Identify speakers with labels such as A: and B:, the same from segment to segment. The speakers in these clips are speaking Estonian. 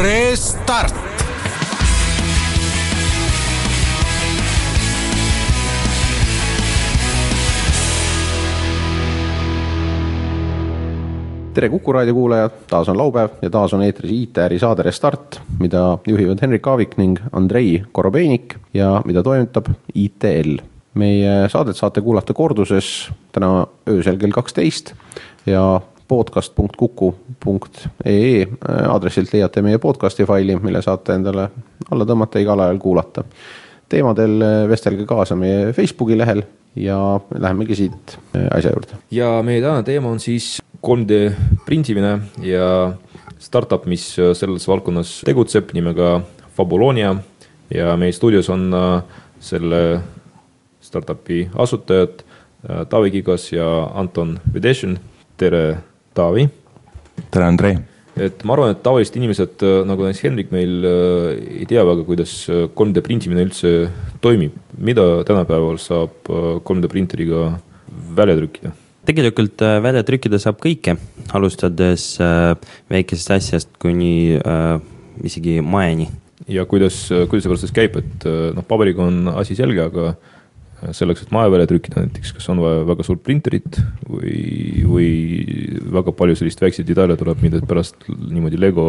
A: Restart.
B: tere Kuku raadio kuulajad, taas on laupäev ja taas on eetris IT-äri saade Restart, mida juhivad Henrik Aavik ning Andrei Korobeinik ja mida toimetab ITL. Meie saadet saate kuulata korduses täna öösel kell kaksteist ja podcast.kuku.ee aadressilt leiate meie podcast'i faili, mille saate endale alla tõmmata igal ajal kuulata. teemadel vestelge kaasa meie Facebooki lehel ja lähemegi siit asja juurde.
C: ja meie tänane teema on siis 3D printimine ja startup, mis selles valdkonnas tegutseb nimega Fabulonia ja meie stuudios on selle startup'i asutajad äh, Taavi Kigas ja Anton Vedešin. tere, Taavi.
D: tere, Andrei.
C: et ma arvan, et tavalised inimesed nagu näiteks Henrik meil ei tea väga, kuidas 3D printimine üldse toimib, mida tänapäeval saab 3D printeriga välja trükkida
E: tegelikult välja trükkida saab kõike, alustades äh, väikesest asjast kuni äh, isegi majani.
C: ja kuidas, kuidas see protsess käib, et noh, paberiga on asi selge, aga selleks, et maja välja trükkida näiteks, kas on vaja väga suurt printerit või, või väga palju sellist väikseid detaile tuleb, mida pärast niimoodi Lego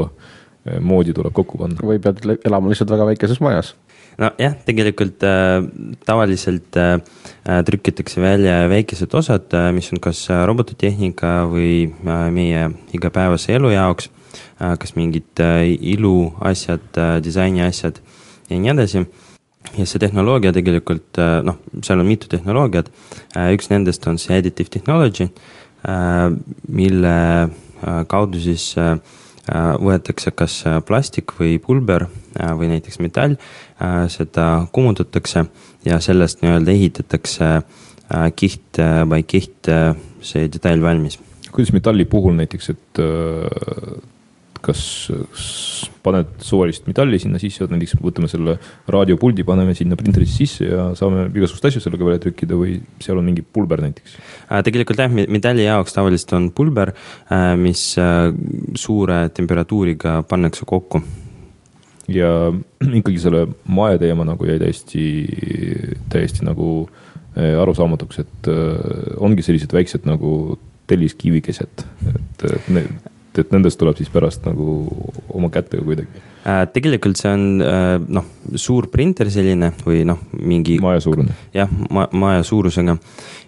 C: moodi tuleb kokku panna?
B: või pead elama lihtsalt väga väikeses majas
E: nojah, tegelikult äh, tavaliselt äh, trükitakse välja väikesed osad äh,, mis on kas robotitehnika või äh, meie igapäevase elu jaoks äh,, kas mingid äh, iluasjad äh,, disainiasjad ja nii edasi. Ja see tehnoloogia tegelikult äh, noh, seal on mitu tehnoloogiat äh,, üks nendest on see additive technology äh,, mille kaudu siis võetakse kas plastik või pulber või näiteks metall, seda kuumutatakse ja sellest nii-öelda ehitatakse kiht by kiht see detail valmis.
C: kuidas metalli puhul näiteks, et kas paned suvalist metalli sinna sisse, näiteks võtame selle raadiopuldi, paneme sinna printerisse sisse ja saame igasuguseid asju sellega välja trükkida või seal on mingi pulber näiteks?
E: tegelikult jah, metalli jaoks tavaliselt on pulber, mis suure temperatuuriga pannakse kokku.
C: ja ikkagi selle maja teema nagu jäi täiesti, täiesti nagu arusaamatuks, et ongi sellised väiksed nagu telliskivikesed, et need et nendest tuleb siis pärast nagu oma kätega kuidagi
E: äh,? tegelikult see on äh, noh, suur printer selline või noh, mingi.
C: maja suurune.
E: jah, ma-, maja suurusega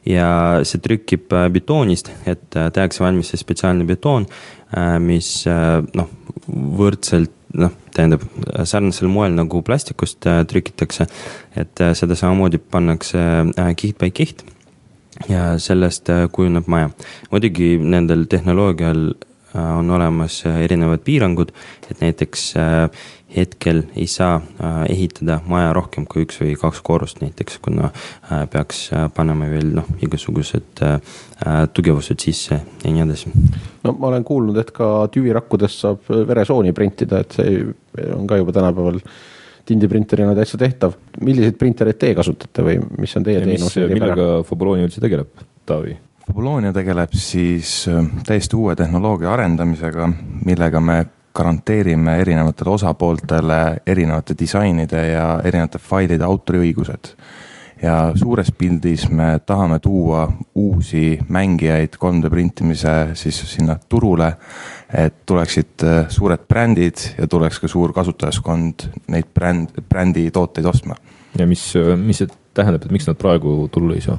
E: ja see trükib äh, betoonist, et äh, tehakse valmis see spetsiaalne betoon äh,, mis noh, võrdselt noh, tähendab sarnasel moel nagu plastikust trükitakse, et seda samamoodi pannakse kiht by kiht ja sellest kujuneb maja. muidugi nendel tehnoloogial on olemas äh, erinevad piirangud, et näiteks äh, hetkel ei saa ehitada maja rohkem kui üks või kaks korrust näiteks, kuna peaks panema veel noh, igasugused tugevused sisse ja nii edasi.
B: no ma olen kuulnud, et ka tüvirakkudest saab veresooni printida, et see on ka juba tänapäeval tindiprinterina täitsa tehtav. milliseid printereid teie kasutate või mis on teie teenus?
C: millega Fabulooni üldse tegeleb, Taavi?
D: Fabulonia tegeleb siis äh, täiesti uue tehnoloogia arendamisega, millega me garanteerime erinevatele osapooltele erinevate disainide ja erinevate failide autoriõigused. ja suures pildis me tahame tuua uusi mängijaid 3D printimise siis sinna turule, et tuleksid äh, suured brändid ja tuleks ka suur kasutajaskond neid bränd, brändi tooteid ostma.
C: ja mis, mis see tähendab, et miks nad praegu turule ei saa?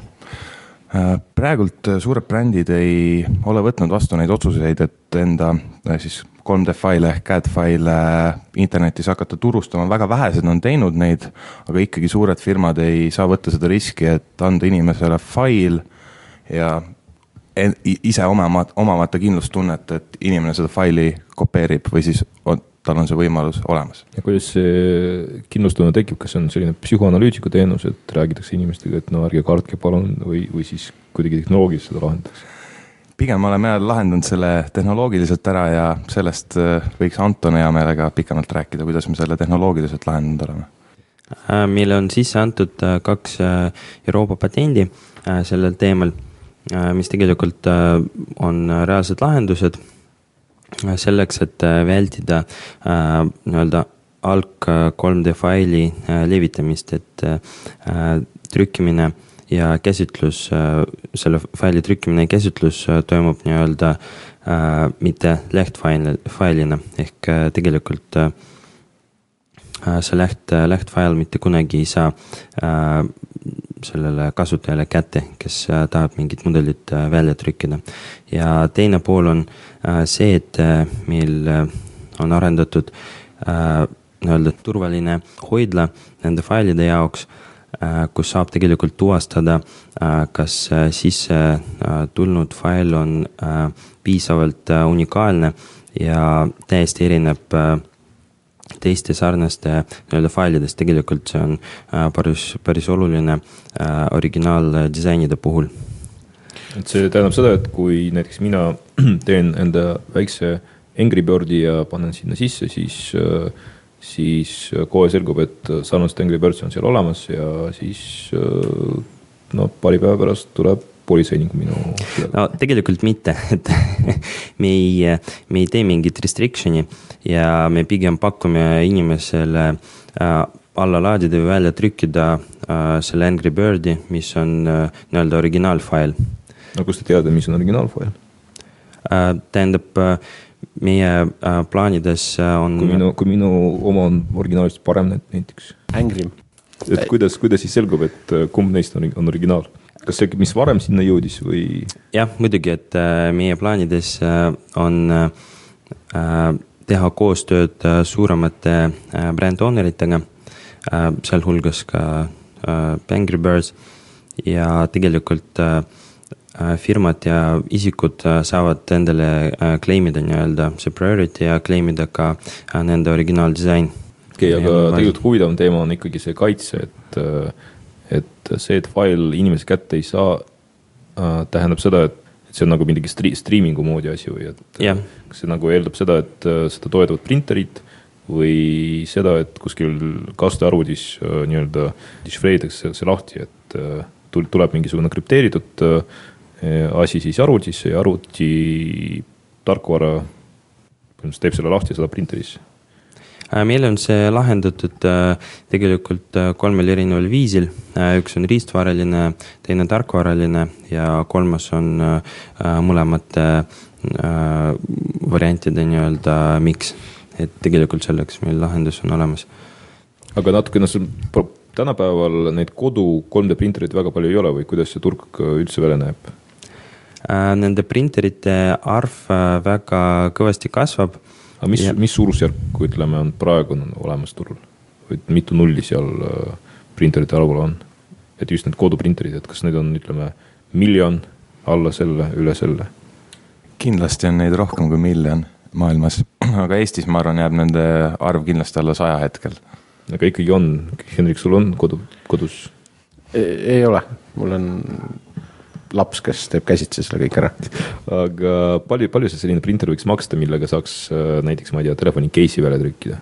D: Äh, praegult äh, suured brändid ei ole võtnud vastu neid otsuseid, et enda äh, siis 3D faile ehk CAD faile internetis hakata turustama, väga vähesed on teinud neid, aga ikkagi suured firmad ei saa võtta seda riski, et anda inimesele fail ja ise omama, omamata kindlustunnet, et inimene seda faili kopeerib või siis on, tal on see võimalus olemas.
C: ja kuidas see kindlustunne tekib, kas see on selline psühhoanalüütiku teenus, et räägitakse inimestega, et no ärge kartke palun või, või siis kuidagi tehnoloogiliselt seda lahendatakse?
D: pigem oleme lahendanud selle tehnoloogiliselt ära ja sellest äh, võiks Anton hea meelega pikemalt rääkida, kuidas me selle tehnoloogiliselt lahendanud oleme
E: meile on sisse antud kaks Euroopa patendi sellel teemal, mis tegelikult on reaalsed lahendused selleks, et vältida nii-öelda alg 3D faili levitamist, et trükkimine ja käsitlus, selle faili trükkimine ja käsitlus toimub nii-öelda äh, mitte lehtfail, failina. Ehk äh, tegelikult äh, see leht, lehtfail mitte kunagi ei saa äh, sellele kasutajale kätte, kes äh, tahab mingit mudelit äh, välja trükkida. ja teine pool on äh, see, et meil on arendatud nii-öelda turvaline hoidla nende failide jaoks kus saab tegelikult tuvastada, kas sisse tulnud fail on piisavalt unikaalne ja täiesti erineb teiste sarnaste nii-öelda failidest, tegelikult see on päris, päris oluline originaaldisainide puhul.
C: et see tähendab seda, et kui näiteks mina teen enda väikse Angry Birdi ja panen sinna sisse, siis äh, siis äh, kohe selgub, et äh, sarnased Angry Birds on seal olemas ja siis äh, no paari päeva pärast tuleb politseinik minu.
E: no tegelikult mitte, et me ei, me ei tee mingit restriction'i ja me pigem pakume inimesele äh, alla laadida või välja trükkida äh, selle Angry Birdi, mis on äh, nii-öelda originaalfail.
C: no kust te teate, mis on originaalfail
E: äh,? tähendab äh, meie äh, plaanides äh, on.
C: kui minu, kui minu oma on originaalist parem näiteks.
B: Angry.
C: et kuidas, kuidas siis selgub, et äh, kumb neist on, on originaal? kas see, mis varem sinna jõudis või?
E: jah, muidugi, et meie plaanides on teha koostööd suuremate brand owner itega, sealhulgas ka Angry Birds ja tegelikult äh, Äh, firmad ja isikud äh, saavad endale äh, claim ida nii-öelda see priority ja claim ida ka nende originaaldisain.
C: okei okay,, aga tegelikult huvitavam teema on ikkagi see kaitse, et, et see, et fail inimese kätte ei saa, tähendab seda, et see on nagu mingi stri-, striimingu moodi asi või et
E: yeah.
C: kas see nagu eeldab seda, et seda toetavad printerid või seda, et kuskil kasutajarvutis nii-öelda dešifreeritakse see lahti, et tuleb mingisugune krüpteeritud asi siis arvutisse ja arvuti tarkvara põhimõtteliselt teeb selle lahti ja saadab printerisse
E: äh, meil on see lahendatud äh, tegelikult äh, kolmel erineval viisil, üks on riistvaraline, teine tarkvaraline ja kolmas on mõlemate variantide nii-öelda miks. et tegelikult selleks meil lahendus on olemas.
C: aga natukene sul tänapäeval neid kodu 3D printereid väga palju ei ole või kuidas see turg üldse välja näeb?
E: Äh, nende printerite arv äh, väga kõvasti kasvab.
C: Aga mis, mis suurusjärk, ütleme, on praegu on olemas turul? või mitu nulli seal äh, printerite arvul on? et just need koduprinterid, et kas neid on, ütleme, miljon, alla selle, üle selle?
D: kindlasti on neid rohkem kui miljon maailmas, aga Eestis, ma arvan, jääb nende arv kindlasti alla saja hetkel.
C: aga ikkagi on, Hendrik, sul on kodu, kodus?
B: ei ole, mul on laps, kes teeb käsitsi selle kõik ära.
C: aga palju, palju see selline printer võiks maksta, millega saaks äh, näiteks, ma ei tea, telefoni case'i välja trükkida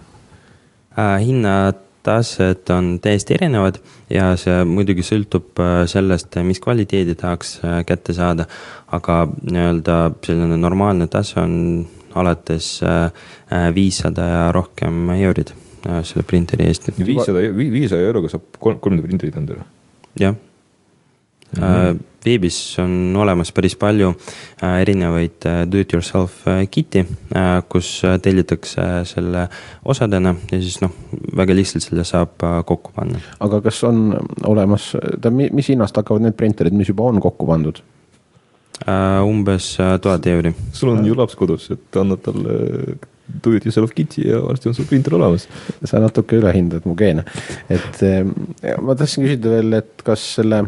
E: äh,? hinnatased on täiesti erinevad ja see muidugi sõltub äh, sellest, mis kvaliteedi tahaks äh, kätte saada. aga nii-öelda selline normaalne tase on alates viissada ja rohkem eurid selle printeri eest.
C: viissada, viiesaja euroga saab kolm, 3D printerit endale?
E: jah mm. -hmm veebis on olemas päris palju äh, erinevaid äh, do-it-yourself äh, kit'i, kus tellitakse selle osadena ja siis noh, väga lihtsalt selle saab kokku panna.
B: aga kas on olemas, mis hinnast hakkavad need printerid, mis juba on kokku pandud?
E: umbes tuhat euri.
C: sul on ju laps kodus, et annad talle do it yourself kit'i ja varsti on sul printer olemas.
B: sa natuke ülehindad mu geene, et ma tahtsin küsida veel, et kas selle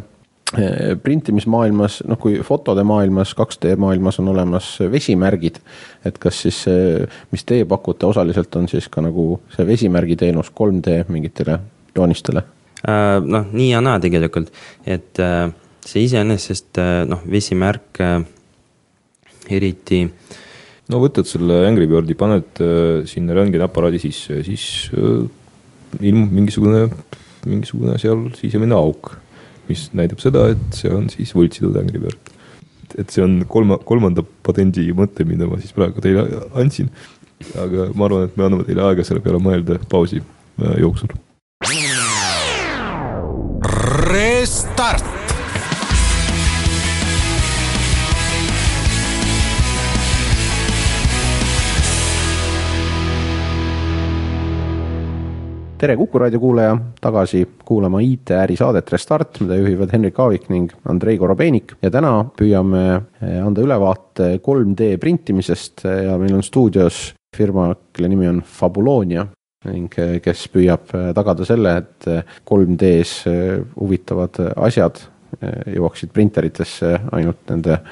B: printimismaailmas, noh, kui fotode maailmas, 2D maailmas on olemas vesimärgid, et kas siis see, mis teie pakute, osaliselt on siis ka nagu see vesimärgi teenus 3D mingitele joonistele?
E: Äh, noh, nii ja naa tegelikult, et äh, see iseenesest äh, noh, vesimärk eriti.
C: no võtad selle Angry Birdi, paned sinna röntgeniaparaadi sisse ja siis ilmub mingisugune mingisugune seal sisemine auk, mis näitab seda, et see on siis võltsitud Angry Bird. et see on kolma, kolmanda patendi mõte, mida ma siis praegu teile andsin. aga ma arvan, et me anname teile aega selle peale mõelda pausi äh, jooksul.
A: Restart.
B: Tere, Kuku raadio kuulaja, tagasi kuulama IT-äri saadet Restart, mida juhivad Henrik Aavik ning Andrei Korobeinik. Ja täna püüame eh, anda ülevaate 3D printimisest ja meil on stuudios firma, kelle nimi on Fabulonia ning eh, kes püüab eh, tagada selle, et 3D-s huvitavad asjad jõuaksid printeritesse ainult nende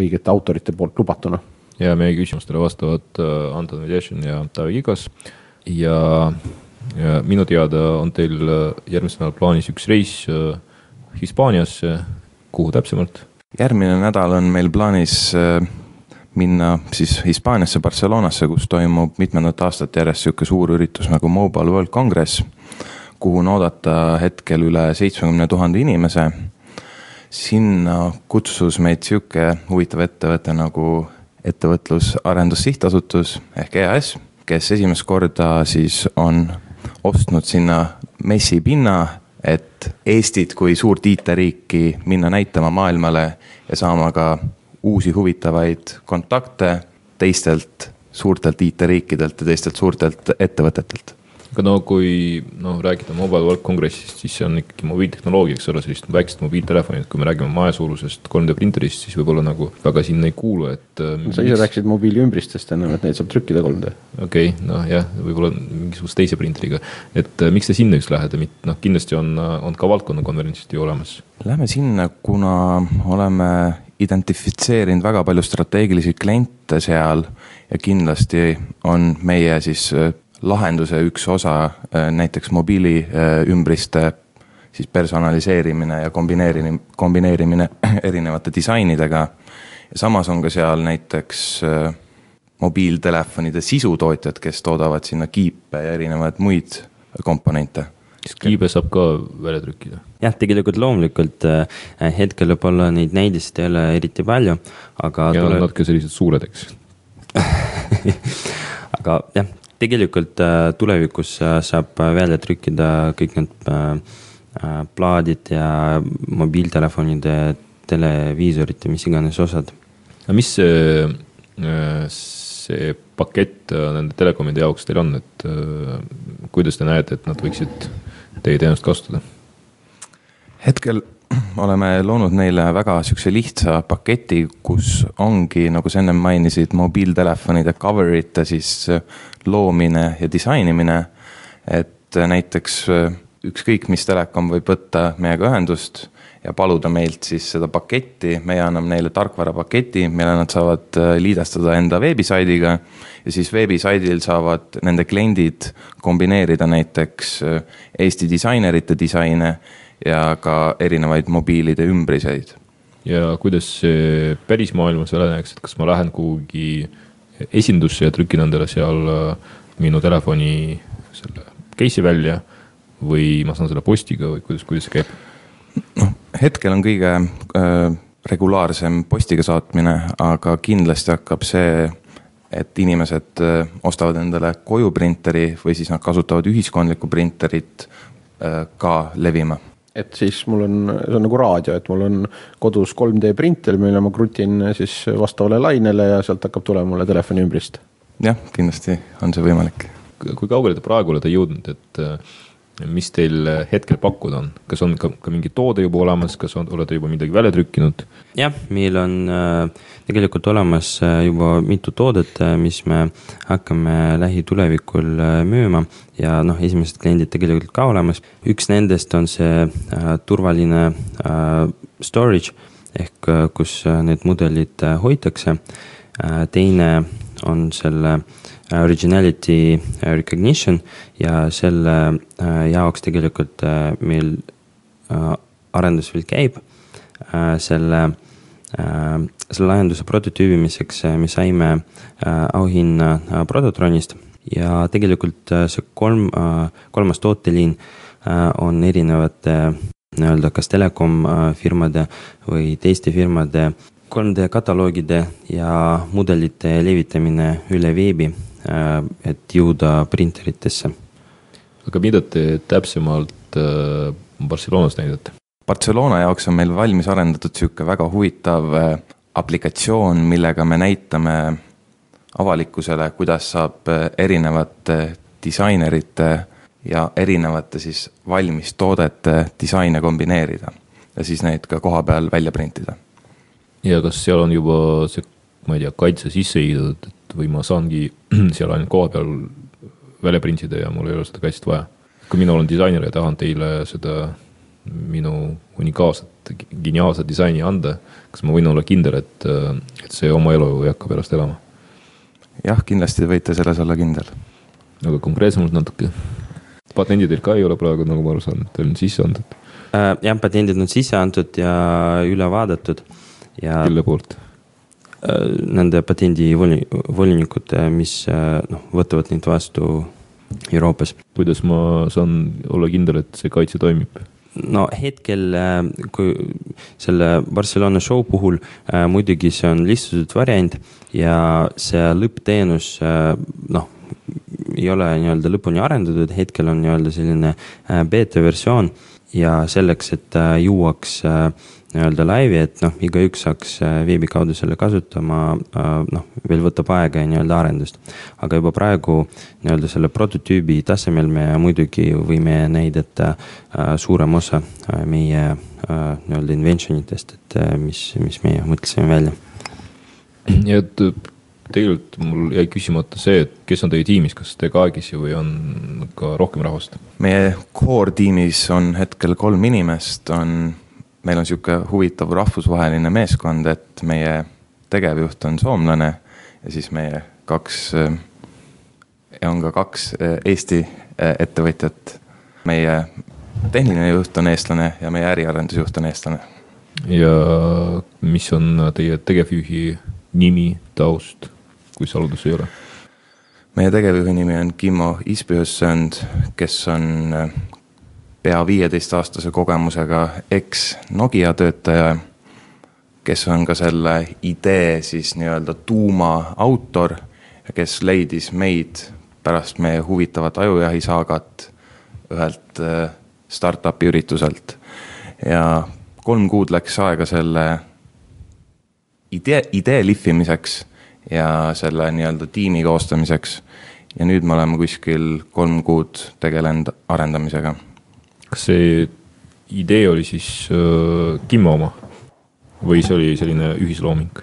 B: õigete autorite poolt lubatuna.
C: ja meie küsimustele vastavad Anton Vedešin ja Taavi Kigas. Ja ja minu teada on teil äh, järgmisel nädalal plaanis üks reis äh, Hispaaniasse, kuhu täpsemalt?
D: järgmine nädal on meil plaanis äh, minna siis Hispaaniasse, Barcelonasse, kus toimub mitmendat aastat järjest sihuke suur üritus nagu Mobile World Congress, kuhu on oodata hetkel üle seitsmekümne tuhande inimese. sinna kutsus meid sihuke huvitav ettevõte nagu Ettevõtlus Arendussihtasutus ehk EAS, kes esimest korda siis on ostnud sinna messipinna, et Eestit kui suurt IT-riiki minna näitama maailmale ja saama ka uusi huvitavaid kontakte teistelt suurtelt IT-riikidelt ja teistelt suurtelt ettevõtetelt
C: aga no kui noh, rääkida Mobile World Congressist, siis see on ikkagi mobiiltehnoloogia, eks ole, sellist väikest mobiiltelefoni, et kui me räägime maesuurusest 3D printerist, siis võib-olla nagu väga sinna ei kuulu, et
B: äh,. sa ise rääkisid mobiiliümbristest ennem, et neid saab trükkida 3D.
C: okei okay,, noh jah, võib-olla mingisuguse teise printeriga, et äh, miks te sinna just lähete, noh kindlasti on, on ka valdkonnakonverentsid ju olemas.
D: Lähme sinna, kuna oleme identifitseerinud väga palju strateegilisi kliente seal ja kindlasti on meie siis äh, lahenduse üks osa, äh, näiteks mobiiliümbriste äh, siis personaliseerimine ja kombineerimine, kombineerimine erinevate disainidega. samas on ka seal näiteks äh, mobiiltelefonide sisutootjad, kes toodavad sinna kiipe ja erinevaid muid komponente
C: kas kiibe saab ka välja trükkida?
E: jah, tegelikult loomulikult hetkel võib-olla neid näidiseid ei ole eriti palju, aga.
C: ja tuleb... natuke sellised suured, eks
E: aga jah, tegelikult äh, tulevikus äh, saab äh, välja trükkida kõik need plaadid ja mobiiltelefonide, televiisorite, mis iganes osad.
C: aga mis see, see pakett nende telekomide jaoks teil on, et kuidas te näete, et nad võiksid teie teenust kasutada?
D: hetkel oleme loonud neile väga sihukese lihtsa paketi, kus ongi, nagu sa ennem mainisid, mobiiltelefonide cover ite siis loomine ja disainimine. et näiteks äh, ükskõik mis telekom võib võtta meiega ühendust ja paluda meilt siis seda paketti, meie anname neile tarkvarapaketi, mille nad saavad äh, liidestada enda veebisaidiga. ja siis veebisaidil saavad nende kliendid kombineerida näiteks äh, Eesti disainerite disaine ja ka erinevaid mobiilide ümbriseid.
C: ja kuidas see pärismaailmas välja näeks, et kas ma lähen kuhugi esindusse ja trükin endale seal äh, minu telefoni selle case'i välja või ma saan selle postiga või kuidas, kuidas see käib?
D: noh, hetkel on kõige äh, regulaarsem postiga saatmine, aga kindlasti hakkab see, et inimesed äh, ostavad endale koju printeri või siis nad kasutavad ühiskondlikku printerit äh, ka levima
B: et siis mul on, see on nagu raadio, et mul on kodus 3D printer, mille ma krutin siis vastavale lainele ja sealt hakkab tulema mulle telefoni ümbrist.
D: jah, kindlasti on see võimalik.
C: kui kaugele te praegu olete jõudnud, et mis teil hetkel pakkuda on, kas on ka, ka mingi toode juba olemas, kas on, olete juba midagi välja trükkinud?
E: jah, meil on äh, tegelikult olemas äh, juba mitu toodet, äh, mis me hakkame lähitulevikul äh, müüma ja noh, esimesed kliendid tegelikult ka olemas. üks nendest on see äh, turvaline äh, storage ehk äh, kus äh, need mudelid äh, hoitakse äh,. teine on selle äh, originality recognition ja selle äh, jaoks tegelikult äh, meil äh, arendus veel käib. selle, selle lahenduse prototüübimiseks me saime auhinna Prototronist ja tegelikult see kolm, kolmas tooteliin on erinevate nii-öelda kas telekom firmade või teiste firmade 3D kataloogide ja mudelite levitamine üle veebi, et jõuda printeritesse.
C: aga mida te täpsemalt Barcelonas näidate?
D: Barcelona jaoks on meil valmis arendatud niisugune väga huvitav aplikatsioon, millega me näitame avalikkusele, kuidas saab erinevate disainerite ja erinevate siis valmistoodete disaine kombineerida ja siis neid ka koha peal välja printida.
C: Ja kas seal on juba see, ma ei tea, kaitse sisse ehitatud, et või ma saangi seal ainult koha peal välja printida ja mul ei ole seda kaitset vaja? kui mina olen disainer ja tahan teile seda minu unikaalset, geniaalset disaini anda, kas ma võin olla kindel, et, et see oma elu ei hakka pärast elama?
D: jah, kindlasti võite selles olla kindel.
C: aga konkreetsemalt natuke? patendid teil ka ei ole praegu, nagu ma aru saan, teil on sisse antud
E: äh,? jah, patendid on sisse antud ja üle vaadatud ja.
C: kelle poolt
E: äh,? Nende patendivolinikud, mis äh, noh, võtavad neid vastu Euroopas.
C: kuidas ma saan olla kindel, et see kaitse toimib?
E: no hetkel, äh, kui selle Barcelona show puhul äh, muidugi see on lihtsustatud variant ja see lõppteenus äh, noh, ei ole nii-öelda lõpuni arendatud, hetkel on nii-öelda selline beeta versioon ja selleks, et jõuaks nii-öelda laivi, et noh, igaüks saaks veebi kaudu selle kasutama, noh, veel võtab aega ja nii-öelda arendust. aga juba praegu nii-öelda selle prototüübi tasemel me muidugi võime näidata suurem osa meie nii-öelda invention itest, et mis, mis meie mõtlesime välja.
C: ja et tegelikult mul jäi küsimata see, et kes on teie tiimis, kas te kahekesi või on ka rohkem rahvast?
D: meie core tiimis on hetkel kolm inimest, on, meil on niisugune huvitav rahvusvaheline meeskond, et meie tegevjuht on soomlane ja siis meie kaks, on ka kaks Eesti ettevõtjat. meie tehniline juht on eestlane ja meie äriarendusjuht on eestlane.
C: ja mis on teie tegevjuhi nimi, taust? kui saladus ei ole?
D: meie tegevjuhi nimi on Kimmo Ispjõssönd, kes on äh, pea viieteistaastase kogemusega eks-Nokia töötaja, kes on ka selle idee siis nii-öelda tuumaautor ja kes leidis meid pärast meie huvitavat ajujahisaagat ühelt äh, startup'i ürituselt. ja kolm kuud läks aega selle idee, idee lihvimiseks ja selle nii-öelda tiimi koostamiseks. ja nüüd me oleme kuskil kolm kuud tegelenud arendamisega.
C: Kas see idee oli siis äh, Kimmo oma või see oli selline ühislooming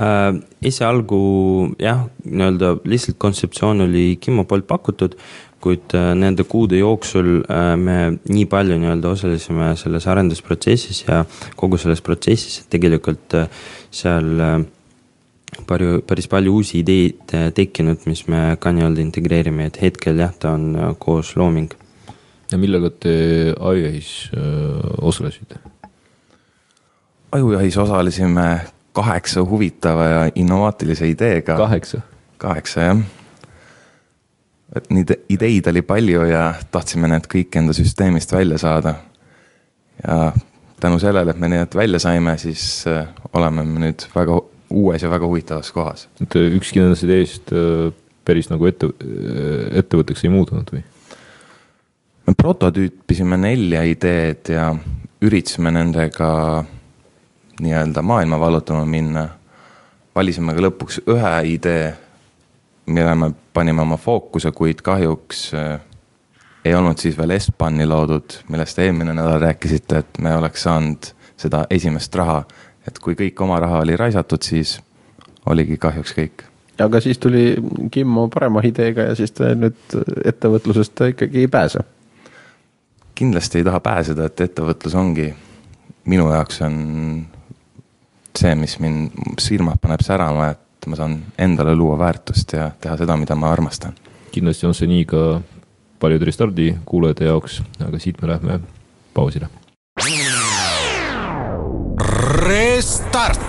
E: äh,? esialgu jah, nii-öelda lihtsalt kontseptsioon oli Kimmo poolt pakutud, kuid äh, nende kuude jooksul äh, me nii palju nii-öelda osalesime selles arendusprotsessis ja kogu selles protsessis, et tegelikult äh, seal äh, palju, päris palju uusi ideid äh, tekkinud, mis me ka nii-öelda integreerime, et hetkel jah, ta on äh, koos looming.
C: Ja millega te Ajujahis osalesite?
D: ajujahis osalesime kaheksa huvitava ja innovaatilise ideega.
C: kaheksa?
D: kaheksa, jah. et neid ideid oli palju ja tahtsime need kõik enda süsteemist välja saada. ja tänu sellele, et me need välja saime, siis oleme me nüüd väga uues ja väga huvitavas kohas.
C: et äh, ükski nendest ideest äh, päris nagu ette, äh, ettevõtteks ei muutunud või?
D: Me prototüüpisime nelja ideed ja üritasime nendega nii-öelda maailma vallutama minna. valisime ka lõpuks ühe idee, mille me panime oma fookuse, kuid kahjuks ei olnud siis veel Espani loodud, millest eelmine nädal rääkisite, et me oleks saanud seda esimest raha et kui kõik oma raha oli raisatud, siis oligi kahjuks kõik.
B: aga siis tuli Kimmo parema ideega ja siis ta nüüd ettevõtlusest ikkagi ei pääse.
D: Kindlasti ei taha pääseda, et ettevõtlus ongi, minu jaoks on see, mis mind silmad paneb särama, et ma saan endale luua väärtust ja teha seda, mida ma armastan.
C: kindlasti on see nii ka paljude Restardi kuulajate jaoks, aga siit me lähme pausile
A: Restart.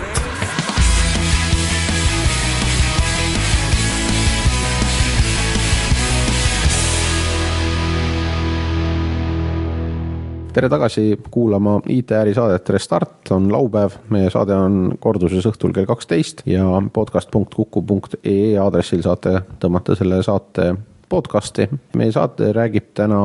B: Tere tagasi kuulama IT-äri saadet Restart, on laupäev, meie saade on korduses õhtul kell kaksteist ja podcast.kuku.ee aadressil saate tõmmata selle saate podcast'i. meie saate räägib täna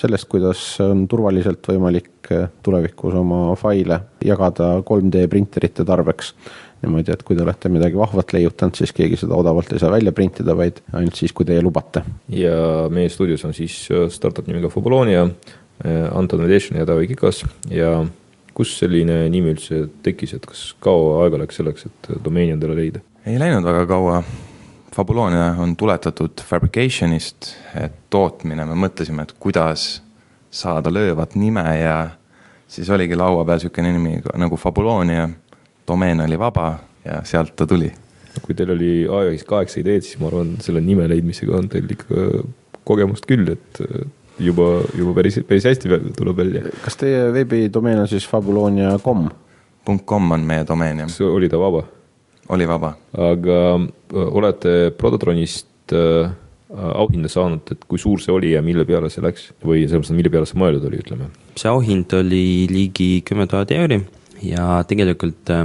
B: sellest, kuidas on turvaliselt võimalik tulevikus oma faile jagada 3D printerite tarbeks niimoodi, et kui te olete midagi vahvat leiutanud, siis keegi seda odavalt ei saa välja printida, vaid ainult siis, kui teie lubate.
C: ja meie stuudios on siis startup nimega Fabulonia, Anton Vedešin ja Taavi Kikas ja kust selline nimi üldse tekkis, et kas kaua aega läks selleks, et domeeni endale leida?
D: ei läinud väga kaua. Fabulonia on tuletatud fabrication'ist, et tootmine, me mõtlesime, et kuidas saada löövat nime ja siis oligi laua peal niisugune nimi nagu Fabulonia domeen oli vaba ja sealt ta tuli.
C: kui teil oli iOS kaheksa ideed, siis ma arvan, selle nime leidmisega on teil ikka kogemust küll, et äh, juba, juba päris, päris hästi tuleb välja.
B: kas teie veebidomeen on siis fabulonia.com?
D: .com on meie domeen, jah.
C: kas oli ta vaba?
D: oli vaba.
C: aga olete Prototronist äh, auhinda saanud, et kui suur see oli ja mille peale see läks või selles mõttes, mille peale see mõeldud oli, ütleme?
E: see auhind oli ligi kümme tuhat euri ja tegelikult äh,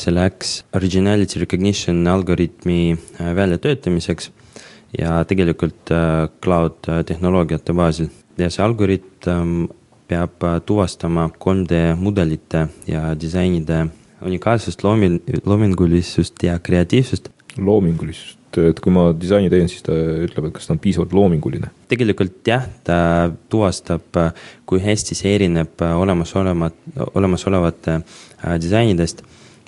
E: see läks originality recognition algoritmi äh, väljatöötamiseks ja tegelikult äh, cloud tehnoloogiate baasil ja see algoritm peab tuvastama 3D mudelite ja disainide unikaalsust, loomin-, loomingulisust ja kreatiivsust.
C: loomingulisust et kui ma disaini teen, siis ta ütleb, et kas ta on piisavalt loominguline?
E: tegelikult jah, ta tuvastab, kui hästi see erineb olemasolevat, olemasolevate äh, disainidest.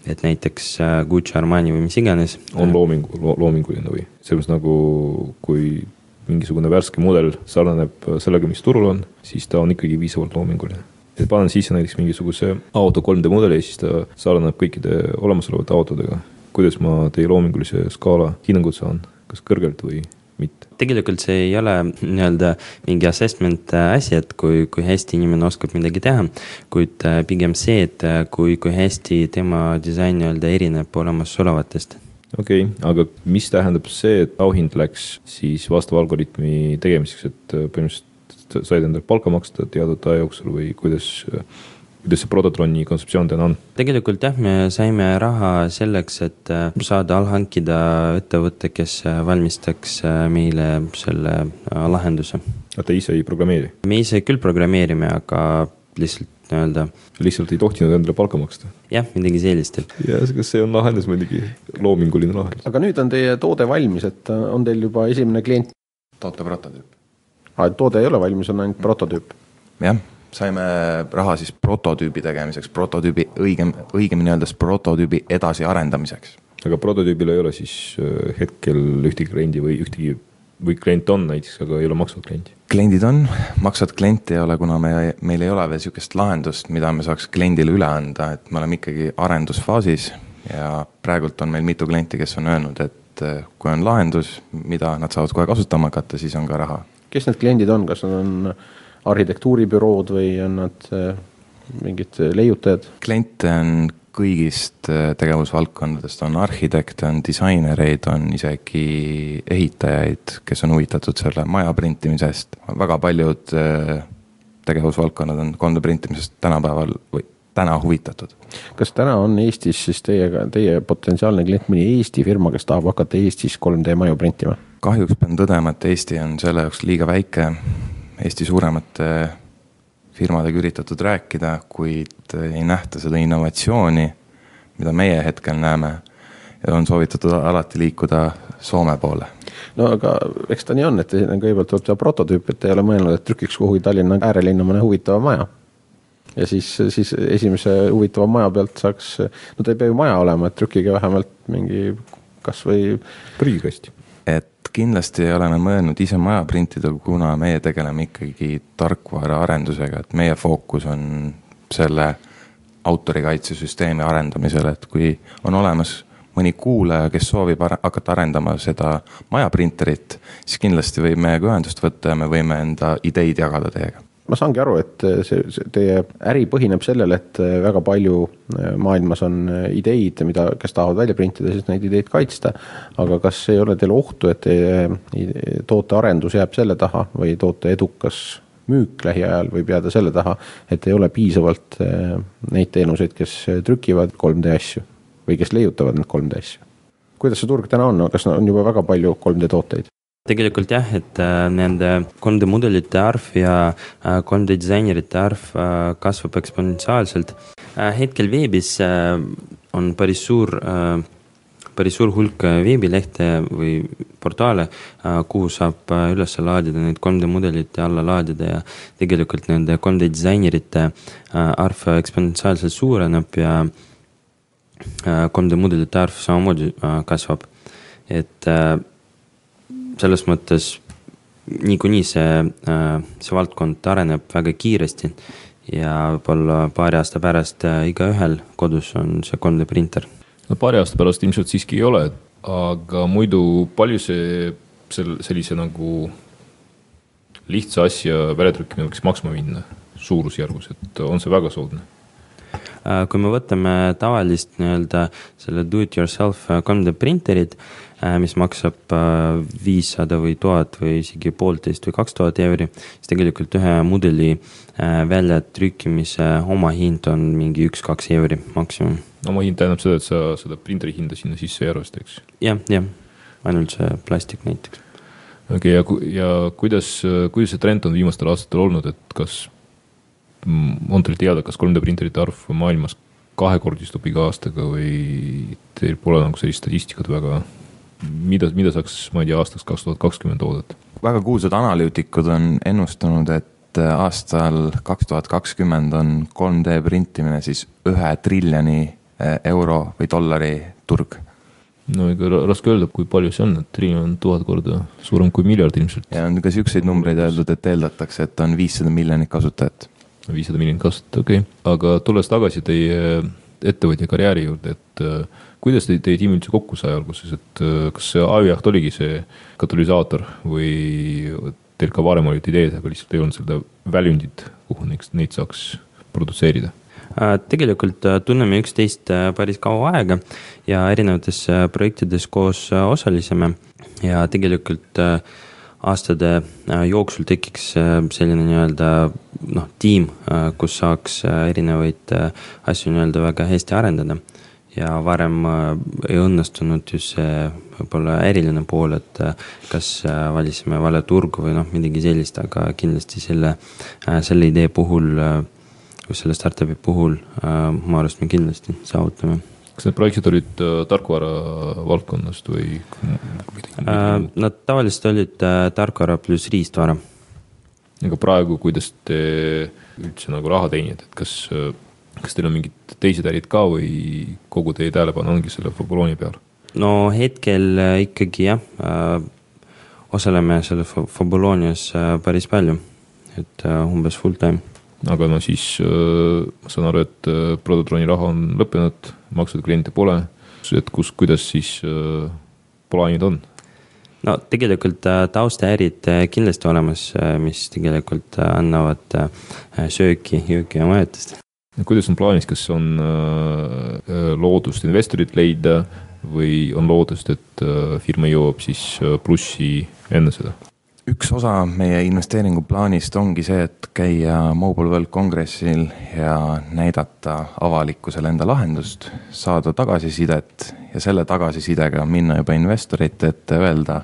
E: Et näiteks äh, Gucci, Armani või mis iganes.
C: on looming lo,, loominguline või? selles mõttes nagu, kui mingisugune värske mudel sarnaneb sellega, mis turul on, siis ta on ikkagi piisavalt loominguline et panen sisse näiteks mingisuguse auto 3D mudeli, siis ta sarnaneb kõikide olemasolevate autodega kuidas ma teie loomingulise skaala hinnangut saan, kas kõrgelt või mitte?
E: tegelikult see ei ole nii-öelda mingi assessment äh, asi, et kui, kui hästi inimene oskab midagi teha, kuid äh, pigem see, et äh, kui, kui hästi tema disain nii-öelda erineb olemasolevatest
C: okei okay,, aga mis tähendab see, et auhind läks siis vastava algoritmi tegemiseks, et põhimõtteliselt said endale palka maksta teatud aja jooksul või kuidas kuidas see Prototroni kontseptsioon täna on?
E: tegelikult jah, me saime raha selleks, et äh, saada allhankida ettevõte, kes äh, valmistaks äh, meile selle lahenduse.
C: aga te ise ei programmeeri?
E: me ise küll programmeerime, aga lihtsalt nii-öelda.
C: lihtsalt ei tohtinud endale palka maksta?
E: jah, midagi sellist,
C: ja kas see on lahendus muidugi, loominguline lahendus?
B: aga nüüd on teie toode valmis, et on teil juba esimene klient?
D: toote prototüüp.
B: aa, et toode ei ole valmis, on ainult prototüüp?
D: jah saime raha siis prototüübi tegemiseks, prototüübi õigem, õigemini öeldes prototüübi edasiarendamiseks.
C: aga prototüübil ei ole siis äh, hetkel ühtegi kliendi või ühtegi, või klient on näiteks, aga ei ole maksvat klienti?
D: kliendid on, maksvat klienti ei ole, kuna me, meil ei ole veel sihukest lahendust, mida me saaks kliendile üle anda, et me oleme ikkagi arendusfaasis ja praegult on meil mitu klienti, kes on öelnud, et äh, kui on lahendus, mida nad saavad kohe kasutama hakata, siis on ka raha.
B: kes need kliendid on, kas nad on arhitektuuribürood või on nad äh, mingid leiutajad?
D: kliente on kõigist äh, tegevusvaldkondadest, on arhitekte, on disainereid, on isegi ehitajaid, kes on huvitatud selle maja printimisest. väga paljud tegevusvaldkonnad on 3D printimisest tänapäeval või täna huvitatud.
B: kas täna on Eestis siis teiega, teie potentsiaalne klient mõni Eesti firma, kes tahab hakata Eestis 3D maju printima?
D: kahjuks pean tõdema, et Eesti on selle jaoks liiga väike Eesti suuremate firmadega üritatud rääkida, kuid ei nähta seda innovatsiooni, mida meie hetkel näeme. ja on soovitatud alati liikuda Soome poole.
B: no aga eks ta nii on, et kõigepealt tuleb teha prototüüp, et ei ole mõelnud, et trükiks kuhugi Tallinna äärelinna mõne huvitava maja. ja siis, siis esimese huvitava maja pealt saaks, no ta ei pea ju maja olema, et trükkige vähemalt mingi kasvõi.
C: prügikasti.
D: Et kindlasti ei ole me mõelnud ise maja printida, kuna meie tegeleme ikkagi tarkvaraarendusega, et meie fookus on selle autorikaitsesüsteemi arendamisel, et kui on olemas mõni kuulaja, kes soovib hakata arendama seda majaprinterit, siis kindlasti võib meiega ühendust võtta ja me võime enda ideid jagada teiega
B: ma saangi aru, et see, see teie äri põhineb sellel, et väga palju äh, maailmas on ideid, mida, kes tahavad välja printida, siis neid ideid kaitsta. aga kas ei ole teil ohtu, et teie toote arendus jääb selle taha või toote edukas müük lähiajal võib jääda selle taha, et ei ole piisavalt neid teenuseid, kes trükivad 3D asju või kes leiutavad neid 3D asju. kuidas see turg täna on, kas on juba väga palju 3D tooteid?
E: Tegelikult jah, et äh, nende 3D mudelite arv ja äh, 3D disainerite arv äh, kasvab eksponentsiaalselt äh,. hetkel veebis äh, on päris suur äh, päris suur hulk äh, veebilehte või portaale, äh, kuhu saab äh, üles laadida neid 3D mudelit ja alla laadida ja tegelikult nende 3D disainerite arv eksponentsiaalselt suureneb ja 3D mudelite arv samamoodi kasvab. et selles mõttes niikuinii see, see valdkond areneb väga kiiresti ja võib-olla paari aasta pärast igaühel kodus on see 3D printer
C: no paari aasta pärast ilmselt siiski ei ole, aga muidu palju see sel-, sellise nagu lihtsa asja väljatrükkimine võiks maksma minna suurusjärgus, et on see väga soodne?
E: Äh, kui me võtame tavalist nii-öelda selle do it yourself 3D äh, printerit, äh, mis maksab viissada või tuhat või isegi poolteist või kaks tuhat euri, siis tegelikult ühe mudeli väljatrükkimise omahind on mingi üks-kaks euri maksimum
C: omahind tähendab seda, et sa seda printeri hinda sinna sisse ei arvesta, eks
E: ja,? jah, jah, ainult see plastik näiteks.
C: okei okay,, ja, ja kuidas, kuidas see trend on viimastel aastatel olnud, et kas on teil teada, kas 3D printerite arv maailmas kahekordistub iga aastaga või teil pole nagu sellist statistikat väga, mida, mida saaks, ma ei tea, aastaks kaks tuhat kakskümmend oodata?
D: väga kuulsad analüütikud on ennustanud, et aastal kaks tuhat kakskümmend on 3D printimine siis ühe triljoni Eh, euro või dollari turg.
C: no ega raske öelda, kui palju see on, et triljon on tuhat korda suurem kui miljard ilmselt.
D: ja on ka siukseid numbreid öeldud, et eeldatakse, et on viissada miljonit kasutajat.
C: Viissada miljonit kasutajat, okei okay., aga tulles tagasi teie ettevõtja karjääri juurde, et äh, kuidas teie, teie tiim üldse kokku sai alguses, et äh, kas see ajujaht oligi see katalüsaator või teil ka varem olid ideed, aga lihtsalt ei olnud seda väljundit, kuhu neid, neid saaks produtseerida?
E: Äh, tegelikult äh, tunneme üksteist äh, päris kaua aega ja erinevates projektides koos osalesime ja tegelikult aastate jooksul tekiks selline nii-öelda noh, tiim, kus saaks erinevaid asju nii-öelda väga hästi arendada. ja varem ei õnnestunud just see võib-olla äriline pool, et kas valisime vale turgu või noh, midagi sellist, aga kindlasti selle, selle idee puhul kus selle startup'i puhul äh, ma arvan, et me kindlasti saavutame.
C: kas need projektid olid äh, tarkvara valdkonnast või?
E: Äh, nad tavaliselt olid tarkvara pluss riistvara.
C: Aga praegu, kuidas te üldse nagu raha teenite, et kas, kas teil on mingid teised ärid ka või kogu teie tähelepanu ongi selle Fabuloni peal?
E: no hetkel ikkagi jah, osaleme selles Fabulonias päris palju, et umbes full time
C: aga no siis äh, ma saan aru, et äh, Produtroni raha on lõppenud, maksud kliente pole, et kus, kuidas siis äh, plaanid on?
E: No tegelikult taustaärid kindlasti olemas, mis tegelikult annavad sööki, jooki ja majutust.
C: kuidas on plaanis, kas on loodust investorit leida või on loodust, et firma jõuab siis plussi enne seda?
D: üks osa meie investeeringuplaanist ongi see, et käia Mobile World Congressil ja näidata avalikkusele enda lahendust, saada tagasisidet ja selle tagasisidega minna juba investorite ette, öelda,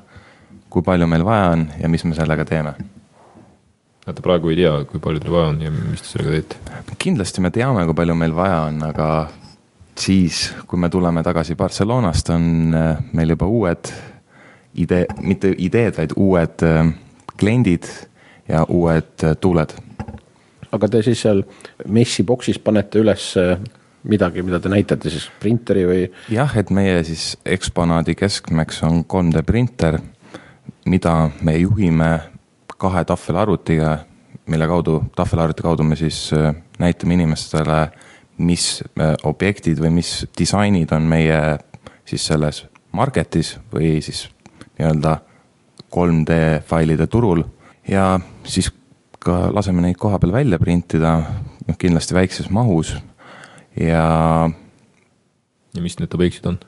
D: kui palju meil vaja on ja mis me sellega teeme.
C: Te praegu ei tea, kui palju teil vaja on ja mis te sellega teete?
D: kindlasti me teame, kui palju meil vaja on, aga siis, kui me tuleme tagasi Barcelonast, on meil juba uued idee, mitte ideed, vaid uued äh, kliendid ja uued äh, tuuled.
B: aga te siis seal messi boksis panete üles äh, midagi, mida te näitate siis, printeri või?
D: jah, et meie siis eksponaadi keskmeks on 3D printer, mida me juhime kahe tahvelarvutiga, mille kaudu, tahvelarvuti kaudu me siis näitame inimestele, mis objektid või mis disainid on meie siis selles market'is või siis nii-öelda 3D failide turul ja siis ka laseme neid koha peal välja printida, noh kindlasti väikses mahus ja.
C: ja mis need objektid on?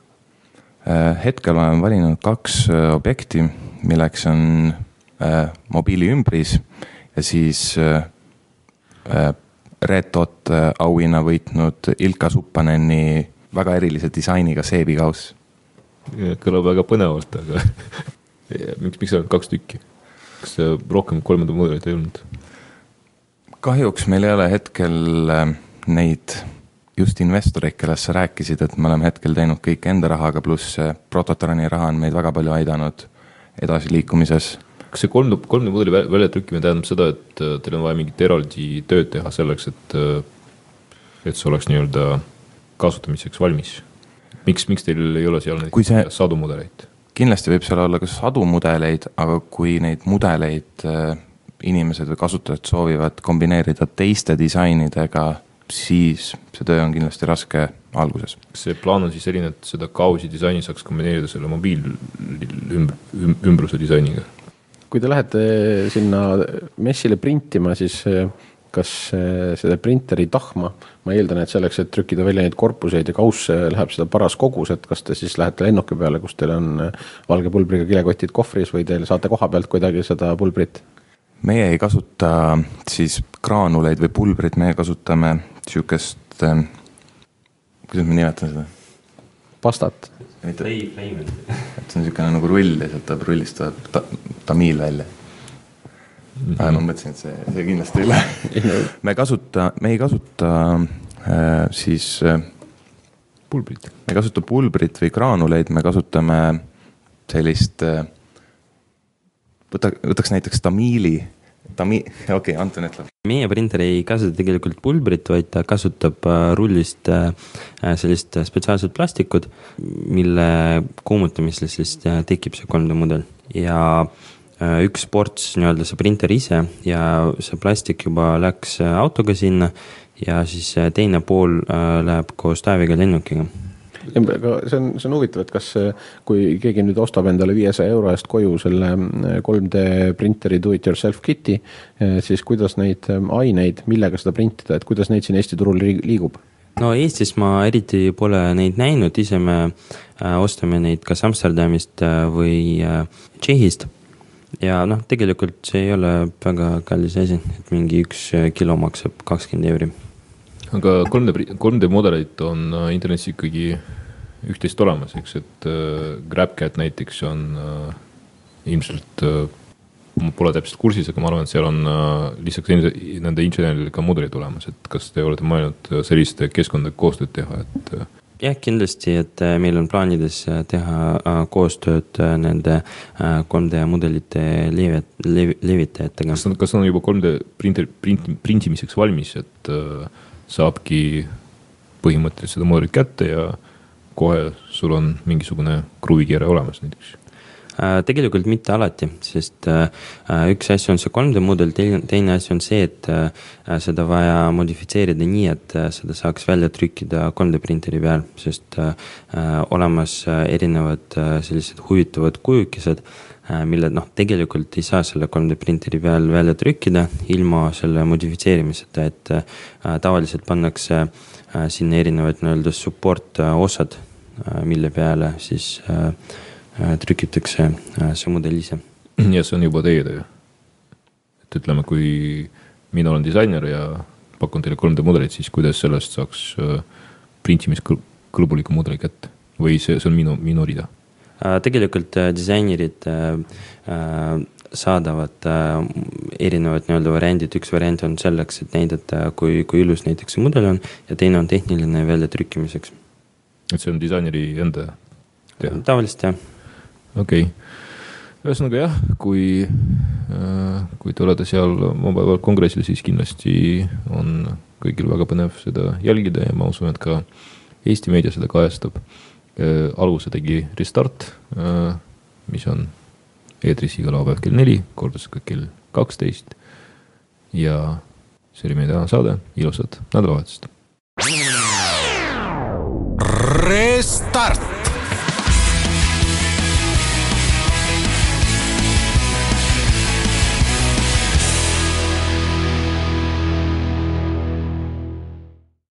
D: Äh, hetkel olen valinud kaks äh, objekti, milleks on äh, mobiiliümbris ja siis äh, äh, Red Dot äh, auhinna võitnud Ilka Suppaneni väga erilise disainiga seebikauss.
C: kõlab väga põnevalt, aga miks, miks ainult kaks tükki? kas rohkem kolmandat mudelit ei olnud?
D: kahjuks meil ei ole hetkel äh, neid just investoreid, kellest sa rääkisid, et me oleme hetkel teinud kõik enda rahaga, pluss Prototroni raha on meid väga palju aidanud edasiliikumises.
C: kas see 3D, 3D mudeli väljatrükkimine tähendab seda, et äh, teil on vaja mingit eraldi tööd teha selleks, et, äh, et see oleks nii-öelda kasutamiseks valmis? miks, miks teil ei ole seal neid see... sadu mudeleid?
D: kindlasti võib seal olla ka sadu mudeleid, aga kui neid mudeleid äh, inimesed või kasutajad soovivad kombineerida teiste disainidega, siis see töö on kindlasti raske alguses.
C: kas see plaan on siis selline, et seda kausi disaini saaks kombineerida selle mobiilümbruse disainiga?
B: kui te lähete sinna messile printima, siis äh, kas äh, seda printeri tahma, ma eeldan, et selleks, et trükkida välja neid korpuseid ja kausse, läheb seda paras kogus, et kas te siis lähete lennuki peale, kus teil on valge pulbriga kilekotid kohvris või teil saate koha pealt kuidagi seda pulbrit?
D: meie ei kasuta siis graanuleid või pulbrit, meie kasutame sihukest, ähm, kuidas ma nimetan seda?
B: pastat.
D: et see on niisugune nagu rull ja sealt tuleb rullist tuleb ta, tamiil välja mm. -hmm. ma mõtlesin, et see, see kindlasti ei lähe me kasuta, me ei kasuta äh, siis äh,.
C: pulbrit.
D: me ei kasuta pulbrit või graanuleid, me kasutame sellist äh, võta, võtaks näiteks Tamiili. Tami-, okei okay,, Anton ütleb.
E: meie printer ei kasuta tegelikult pulbrit, vaid ta kasutab äh, rullist äh, sellist spetsiaalset plastikut, mille kuumutamisel siis äh, tekib see 3D mudel ja üks ports nii-öelda see printer ise ja see plastik juba läks autoga sinna ja siis teine pool läheb koos Taaviga lennukiga
B: aga see on, see on huvitav, et kas, kui keegi nüüd ostab endale viiesaja euro eest koju selle 3D mm, printeri do it yourself kit'i, eh, siis kuidas neid mm, aineid, millega seda printida, et kuidas neid siin Eesti turul liigub?
E: no Eestis ma eriti pole neid näinud, ise me äh, ostame neid kas Amsterdamist või Tšehhist. Ja noh, tegelikult see ei ole väga kallis asi, et mingi üks kilo maksab kakskümmend euri.
C: Aga 3D, 3D mudeleid on internetis ikkagi üht-teist olemas, eks, et äh, GrabCAD näiteks on äh, ilmselt äh,, ma pole täpselt kursis, aga ma arvan, et seal on äh, lisaks nende inseneridele ka mudelid olemas, et kas te olete mõelnud äh, selliste keskkondadega koostööd teha, et äh,
E: jah, kindlasti, et meil on plaanides teha koostööd nende 3D mudelite levit-, levitajatega.
C: kas on, kas on juba 3D printer, print, printimiseks valmis, et äh, saabki põhimõtteliselt seda mootorit kätte ja kohe sul on mingisugune kruvikeere olemas näiteks?
E: Äh, tegelikult mitte alati, sest äh, üks asi on see 3D mudel, teine, asi on see, et äh, seda vaja modifitseerida nii, et seda saaks välja trükkida 3D printeri peal, sest olemas erinevad sellised huvitavad kujukesed Äh, mille noh, tegelikult ei saa selle 3D printeri peal välja trükkida ilma selle modifitseerimiseta, et äh, tavaliselt pannakse äh, sinna erinevad nii-öelda support osad, mille peale siis trükitakse see mudel ise.
C: ja see on juba teie töö. et ütleme, kui mina olen disainer ja pakun teile 3D mudelit, siis kuidas sellest saaks printimiskõlbuliku mudeli kätte või see, see on minu, minu rida
E: Äh, tegelikult äh, disainerid äh, saadavad erinevad nii-öelda variandid, üks variant on selleks, et näidata, kui, kui ilus näiteks see mudel on ja teine on tehniline väljatrükkimiseks.
C: Et see on disaineri enda teha?
E: tavaliselt jah.
C: okei okay., ühesõnaga jah, kui, kui te olete seal Mobile kongressil, siis kindlasti on kõigil väga põnev seda jälgida ja ma usun, et ka Eesti meedia seda kajastab Äh, alguse tegi Restart, äh, mis on eetris iga laupäev kell neli, kordas ka kell kaksteist. ja see oli meie tänane saade, ilusat nädalavahetust.
A: Restart